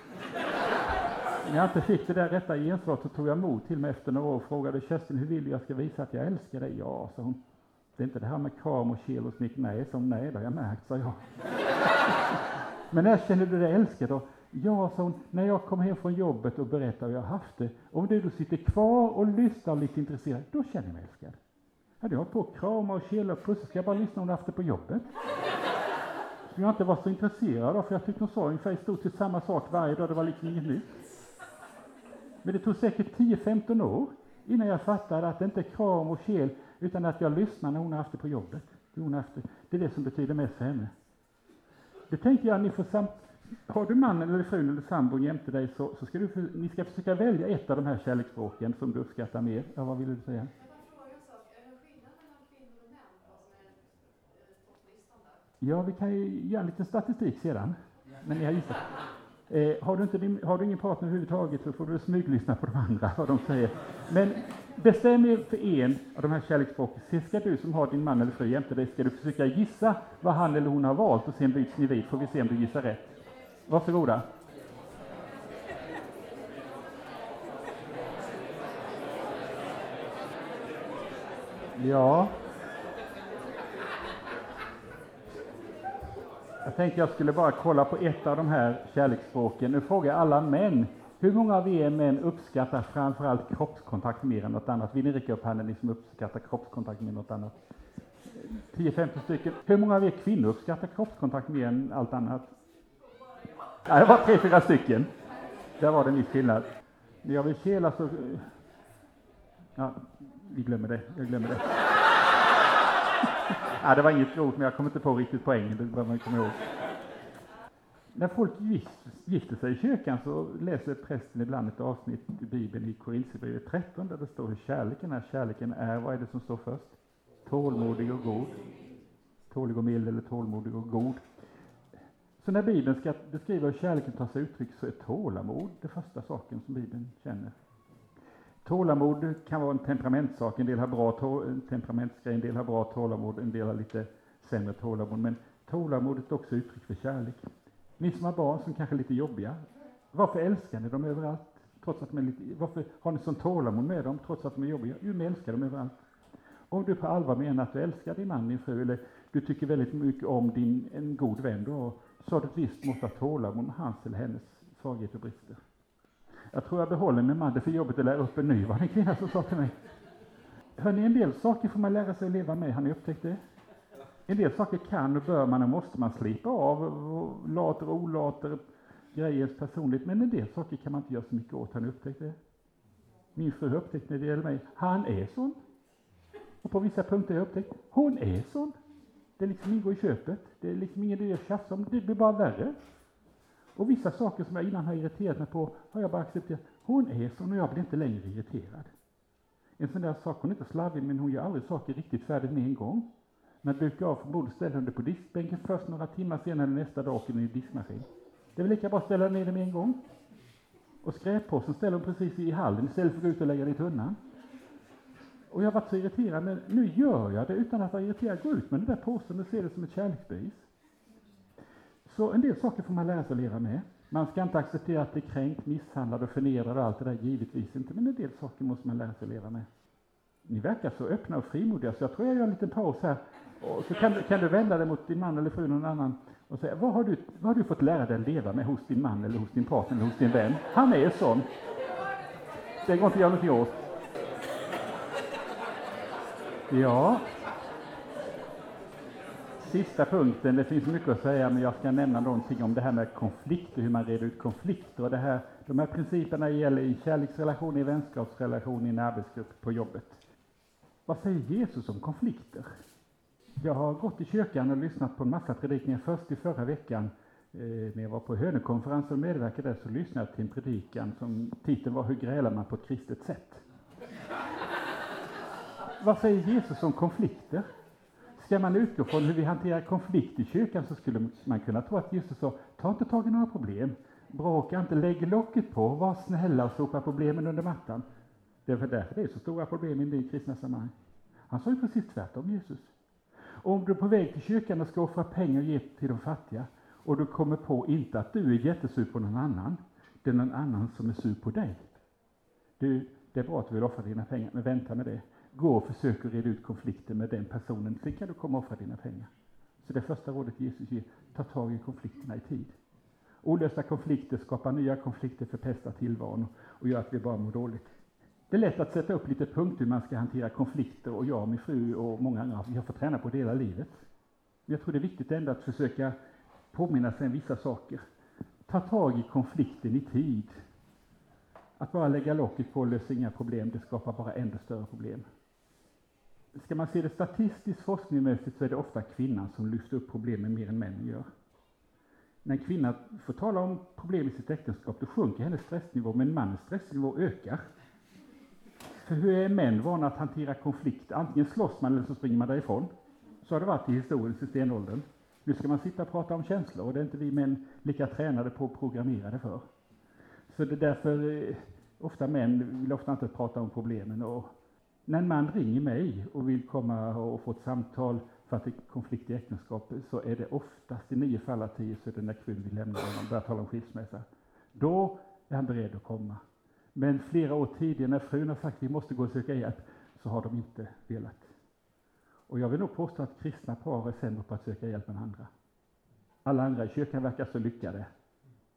S2: När jag inte fick det där rätta gensvaret så tog jag mod till mig efter några år och frågade Kerstin, hur vill du jag ska visa att jag älskar dig? Ja, sa hon. Det är inte det här med kram och kel och smick. Nej, sa hon. Nej, det har jag märkt, sa jag. Men när känner du dig älskad då? Ja, sa hon, när jag kommer hem från jobbet och berättar hur jag har haft det. Om du då sitter kvar och lyssnar lite intresserad, då känner jag mig älskad. Hade jag hållit på att krama och kela och pussa, ska jag bara lyssna om du haft det på jobbet? Som jag inte var så intresserad av, för jag tyckte hon sa ungefär i stort sett samma sak varje dag, det var liksom inget nytt. Men det tog säkert 10-15 år innan jag fattade att det inte är kram och kel, utan att jag lyssnar när hon har haft det på jobbet. Det, hon haft det. det är det som betyder mest för henne. Det tänker jag, ni får sam har du mannen eller frun eller sambon jämte dig så, så ska du för, ni ska försöka välja ett av de här kärleksspråken som du uppskattar mer. Ja, vad vill du säga? Ja, vi kan ju göra en liten statistik sedan. Men ni har gissat. Eh, har, du inte din, har du ingen partner överhuvudtaget så får du smyglyssna på de andra, vad de säger. Men bestäm er för en av de här kärleksspråken. Sen ska du som har din man eller fru jämte dig, ska du försöka gissa vad han eller hon har valt och sen byts ni vid, får vi se om du gissar rätt. Varsågoda. Ja. Jag tänkte jag skulle bara kolla på ett av de här kärleksspråken. Nu frågar jag alla män. Hur många av er män uppskattar framförallt kroppskontakt mer än något annat? Vill ni räcka upp handen, ni som uppskattar kroppskontakt mer än något annat? 10-15 stycken. Hur många av er kvinnor uppskattar kroppskontakt mer än allt annat? Ja, det var tre, fyra stycken. Där var det en viss skillnad. När jag vill kela så... Ja, vi glömmer det. Jag glömmer det. Ja, det var inget grovt, men jag kommer inte på riktigt poängen. Det bör man komma ihåg. När folk gifter sig i kyrkan så läser prästen ibland ett avsnitt i Bibeln i Korinthierbrevet 13 där det står hur kärleken är. Kärleken är, vad är det som står först? Tålmodig och god. Tålig och mild eller tålmodig och god. Så när Bibeln ska beskriva hur kärleken tar sig uttryck så är tålamod det första saken som Bibeln känner. Tålamod kan vara en temperamentssak. En del har bra temperamentsgrej, en del har bra tålamod, en del har lite sämre tålamod. Men tålamodet är också uttryck för kärlek. Ni som har barn som kanske är lite jobbiga, varför älskar ni dem överallt? Trots att de är lite, varför har ni sån tålamod med dem trots att de är jobbiga? Jo, ni älskar dem överallt. Om du på allvar menar att du älskar din man, din fru, eller du tycker väldigt mycket om din, en god vän, då så har du ett visst mått av tålamod med hans eller hennes svagheter och brister. Jag tror jag behåller min man, det är för jobbigt att lära upp en ny, var det en kvinna som sa till mig. Hörni, en del saker får man lära sig att leva med, har ni upptäckt det? En del saker kan och bör man och måste man slipa av, later och olater, grejer personligt, men en del saker kan man inte göra så mycket åt, har ni upptäckt det? Min fru har upptäckt när det gäller mig, han är sån. Och på vissa punkter har jag upptäckt, hon är sån. Det liksom ingår i köpet. Det är liksom ingen idé att tjafsa om, det blir bara värre. Och vissa saker som jag innan har irriterat mig på har jag bara accepterat. Hon är sån och jag blir inte längre irriterad. En sån där sak, hon är inte slarvig men hon gör aldrig saker riktigt färdigt med en gång. När jag dukar av från bordet ställer hon det på diskbänken först några timmar senare nästa dag åker den i diskmaskin. Det är väl lika bra att ställa ner det med en gång. Och skräppåsen ställer hon precis i hallen istället för att gå ut och lägga det i tunnan. Och jag har varit så irriterad, men nu gör jag det utan att vara irriterad. Gå ut med den där påsen och se det som ett kärleksbevis. Så en del saker får man lära sig att leva med. Man ska inte acceptera att bli kränkt, misshandlad och förnedrad och allt det där, givetvis inte, men en del saker måste man lära sig att leva med. Ni verkar så öppna och frimodiga, så jag tror jag gör en liten paus här. Och så kan, du- kan du vända dig mot din man eller fru eller någon annan och säga, vad har, du, vad har du fått lära dig att leva med hos din man eller hos din partner eller hos din vän? Han är sån. Det går inte att göra någonting åt. Ja. Sista punkten, det finns mycket att säga, men jag ska nämna någonting om det här med konflikter, hur man reder ut konflikter. Och det här, de här principerna gäller i kärleksrelation, i vänskapsrelation, i en arbetsgrupp, på jobbet. Vad säger Jesus om konflikter? Jag har gått i kyrkan och lyssnat på en massa predikningar. Först i förra veckan eh, när jag var på Hönökonferensen och medverkade där så lyssnade jag till en predikan som titeln var Hur grälar man på ett kristet sätt? Vad säger Jesus om konflikter? Ska man utgå från hur vi hanterar konflikt i kyrkan så skulle man kunna tro att Jesus sa, ta inte tag i några problem, bråka inte, lägg locket på, var snälla och sopa problemen under mattan. Det är för därför det är så stora problem i en del kristna sammanhang. Han sa ju precis tvärtom, Jesus. Om du är på väg till kyrkan och ska offra pengar och ge till de fattiga och du kommer på inte att du är jättesur på någon annan, det är någon annan som är sur på dig. Du, det är bra att du vill offra dina pengar, men vänta med det. Gå och försök att reda ut konflikten med den personen, sen kan du komma och offra dina pengar. Så det första rådet Jesus ger, ta tag i konflikterna i tid. Olösta konflikter skapar nya konflikter, förpestar tillvaron och gör att vi bara mår dåligt. Det är lätt att sätta upp lite punkter hur man ska hantera konflikter och jag och min fru och många andra, vi har fått träna på det hela livet. Men jag tror det är viktigt ändå att försöka påminna sig om vissa saker. Ta tag i konflikten i tid. Att bara lägga locket på löser inga problem, det skapar bara ännu större problem. Ska man se det statistiskt forskningsmässigt så är det ofta kvinnan som lyfter upp problemen mer än männen gör. När en kvinna får tala om problem i sitt äktenskap, då sjunker hennes stressnivå, men mannens stressnivå ökar. För hur är män vana att hantera konflikt? Antingen slåss man eller så springer man därifrån. Så har det varit i historien, i stenåldern. Nu ska man sitta och prata om känslor och det är inte vi män lika tränade på och programmerade för. Så det är därför eh, ofta män vill ofta inte prata om problemen. Och när en man ringer mig och vill komma och få ett samtal för att det är konflikt i äktenskapet så är det oftast i nio fall av tio så är det när kvinnan vill lämna honom och börjar tala om skilsmässa. Då är han beredd att komma. Men flera år tidigare när frun har sagt att vi måste gå och söka hjälp så har de inte velat. Och jag vill nog påstå att kristna par är sämre på att söka hjälp än andra. Alla andra i kyrkan verkar så lyckade.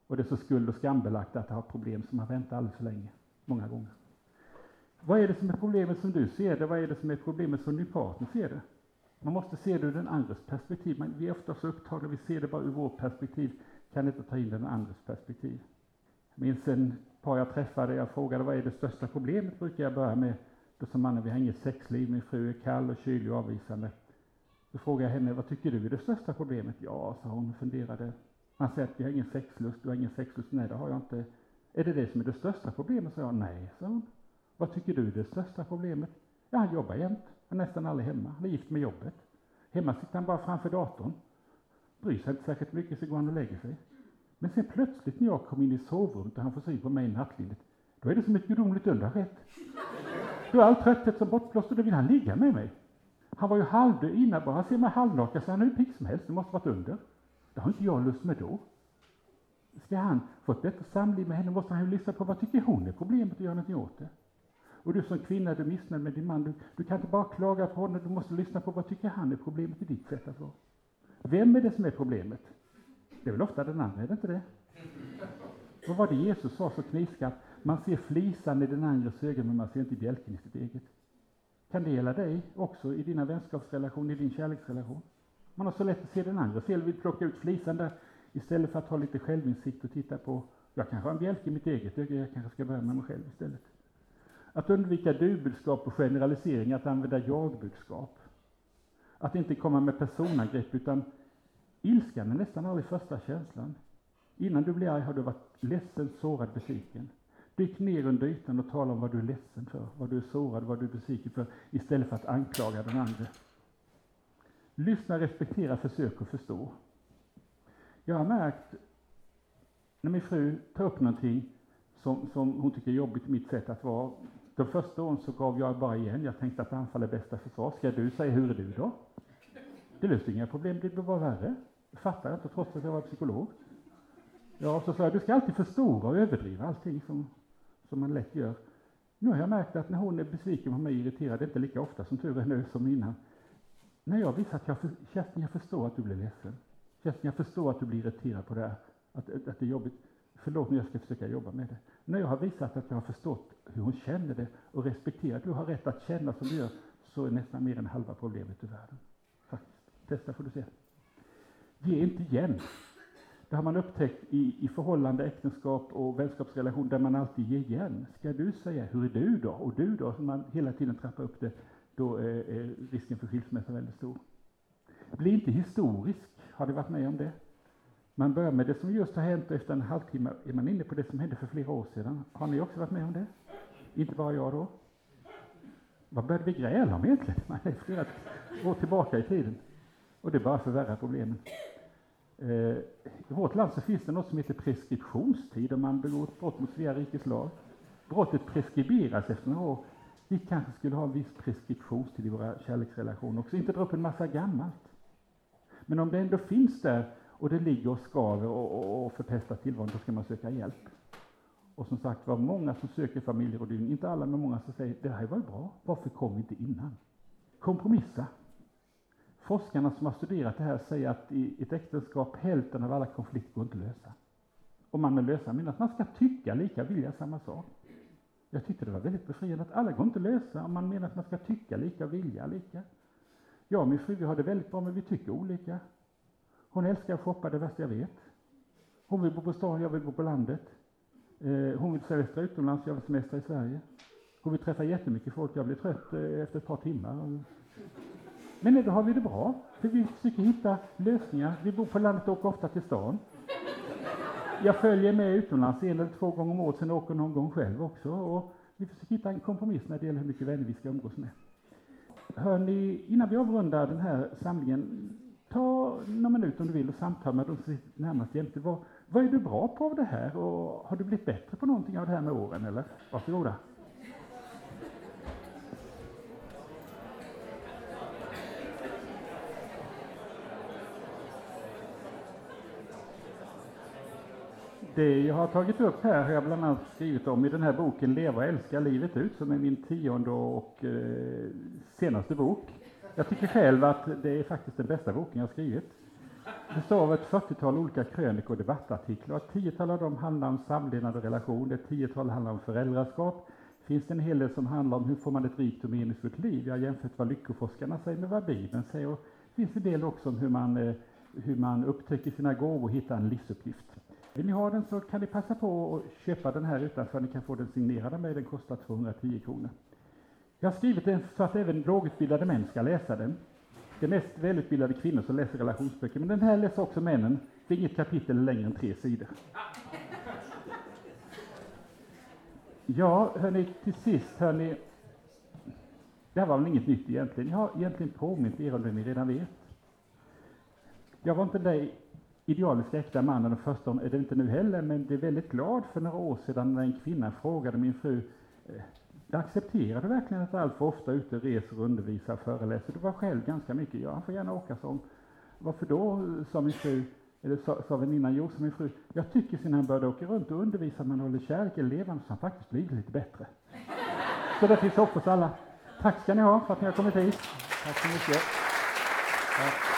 S2: Och det är så skuld och skambelagt att ha problem som man väntar alldeles för länge, många gånger. Vad är det som är problemet som du ser det? Vad är det som är problemet som din partner ser det? Man måste se det ur den andres perspektiv. Men vi är ofta så upptagna, vi ser det bara ur vårt perspektiv, kan inte ta in den andres perspektiv. Jag minns en par jag träffade, jag frågade vad är det största problemet, brukar jag börja med. Då sa mannen, vi har inget sexliv, min fru är kall och kylig och avvisande. Då frågade jag henne, vad tycker du är det största problemet? Ja, sa hon och funderade. Han säger att vi har ingen sexlust, du har ingen sexlust. Nej, det har jag inte. Är det det som är det största problemet? sa jag. Nej, sa hon. Vad tycker du är det största problemet? Ja, han jobbar jämt. Han är nästan aldrig hemma. Han är gift med jobbet. Hemma sitter han bara framför datorn. Bryr sig inte särskilt mycket, så går han och lägger sig. Men sen plötsligt när jag kommer in i sovrummet och han får syn på mig i nattlinnet, då är det som ett gudomligt under har skett. Då är all trötthet som bortblåst och då vill han ligga med mig. Han var ju halvdöd innan, bara han ser mig halvnaken så han är hur pigg som helst, det måste varit under. Det har inte jag lust med då. Ska han få ett bättre samliv med henne måste han ju lyssna på vad tycker hon är problemet och göra någonting åt det. Och du som kvinna, du är missnöjd med din man, du, du kan inte bara klaga på honom, du måste lyssna på vad tycker han är problemet i ditt sätt att vara. Vem är det som är problemet? Det är väl ofta den andra, är det inte det? Vad var det Jesus sa så knivskarpt? Man ser flisan i den andres ögon, men man ser inte bjälken i sitt eget. Kan det gälla dig också i dina vänskapsrelationer, i din kärleksrelation? Man har så lätt att se den andra fel, vill plocka ut flisan där istället för att ha lite självinsikt och titta på, jag kanske har en bjälke i mitt eget öga, jag kanske ska börja med mig själv istället. Att undvika du-budskap och generalisering, att använda jag-budskap. Att inte komma med personangrepp, utan ilskan är nästan aldrig första känslan. Innan du blir arg har du varit ledsen, sårad, besviken. Dyk ner under ytan och tala om vad du är ledsen för, vad du är sårad, vad du är besviken för, istället för att anklaga den andra. Lyssna, respektera, försök att förstå. Jag har märkt, när min fru tar upp någonting som, som hon tycker är jobbigt i mitt sätt att vara. De första åren så gav jag bara igen. Jag tänkte att anfall är bästa försvar. Ska du säga hur är du då? Det löser inga problem, det blir bara värre. Det fattade jag inte, trots att jag var psykolog. Ja, så sa jag, du ska alltid förstora och överdriva allting som, som man lätt gör. Nu har jag märkt att när hon är besviken på mig, irriterad, det är inte lika ofta som tur är nu som innan. När jag visar att jag, för, Kerstin, jag förstår att du blir ledsen. Kerstin, jag förstår att du blir irriterad på det här, att, att det är jobbigt. Förlåt men jag ska försöka jobba med det. När jag har visat att jag har förstått hur hon känner det och respekterat, att du har rätt att känna som du gör, så är nästan mer än halva problemet ur världen. Faktiskt. Testa får du se. Ge inte igen. Det har man upptäckt i, i förhållande, äktenskap och vänskapsrelation där man alltid ger igen. Ska du säga hur är du då? Och du då? som man hela tiden trappar upp det, då är, är risken för skilsmässa väldigt stor. Bli inte historisk. Har du varit med om det? Man börjar med det som just har hänt och efter en halvtimme är man inne på det som hände för flera år sedan. Har ni också varit med om det? Inte bara jag då? Vad började vi gräla om egentligen? Man är flera år tillbaka i tiden. Och det bara förvärrar problemen. Eh, I vårt land så finns det något som heter preskriptionstid om man begår ett brott mot Svea rikes lag. Brottet preskriberas efter några år. Vi kanske skulle ha en viss preskriptionstid i våra kärleksrelationer också, inte dra upp en massa gammalt. Men om det ändå finns där och det ligger och skaver och, och, och förpestar tillvaron, då ska man söka hjälp. Och som sagt var, många som söker familjerådgivning, inte alla men många som säger det här var ju bra, varför kom vi inte innan? Kompromissa. Forskarna som har studerat det här säger att i ett äktenskap hälften av alla konflikter går inte att lösa. Och man med lösa menar att man ska tycka lika, vilja samma sak. Jag tyckte det var väldigt befriande att alla går inte att lösa om man menar att man ska tycka lika, vilja lika. Jag och min fru vi har det väldigt bra men vi tycker olika. Hon älskar att shoppa, det värsta jag vet. Hon vill bo på stan, jag vill bo på landet. Eh, hon vill semestra utomlands, jag vill semestra i Sverige. Hon vill träffa jättemycket folk, jag blir trött eh, efter ett par timmar. Men då har vi det bra, för vi försöker hitta lösningar. Vi bor på landet och åker ofta till stan. Jag följer med utomlands en eller två gånger om året, sen åker någon gång själv också. Och vi försöker hitta en kompromiss när det gäller hur mycket vänner vi ska umgås med. Hörni, innan vi avrundar den här samlingen, ta några minuter om du vill och samtala med dem som sitter närmast jämte. Vad, vad är du bra på av det här och har du blivit bättre på någonting av det här med åren eller? Varsågoda. Det jag har tagit upp här har jag bland annat skrivit om i den här boken Leva och älska livet ut, som är min tionde och eh, senaste bok. Jag tycker själv att det är faktiskt den bästa boken jag har skrivit. Det står av ett 40-tal olika krönikor och debattartiklar. Ett tiotal av dem handlar om samlevnad och relation, ett tiotal handlar om föräldraskap. Finns det en hel del som handlar om hur får man ett rikt och meningsfullt liv? Jag har jämfört vad lyckoforskarna säger med vad Bibeln säger. Och det finns en del också om hur man, eh, hur man upptäcker sina gåvor och hittar en livsuppgift. Vill ni ha den så kan ni passa på att köpa den här utanför. Ni kan få den signerad av mig. Den kostar 210 kronor. Jag har skrivit den så att även lågutbildade män ska läsa den. Det är mest välutbildade kvinnor som läser relationsböcker, men den här läser också männen. Det är inget kapitel längre än tre sidor. Ja, hörni, till sist, hörni. Det här var väl inget nytt egentligen. Jag har egentligen påmint er om det ni redan vet. Jag var inte den idealiska äkta mannen den första, är det inte nu heller, men det är väldigt glad för några år sedan när en kvinna frågade min fru eh, jag accepterar du verkligen att allt för ofta ute reser, undervisar, föreläser? Du var själv ganska mycket. Ja, han får gärna åka som. Varför då? sa min fru. Eller sa, sa väninnan, jo, sa min fru. Jag tycker sen han började åka runt och undervisa man håller kärleken levande så han faktiskt blivit lite bättre. Så det finns hopp hos alla. Tack ska ni ha för att ni har kommit hit. Tack så mycket. Tack.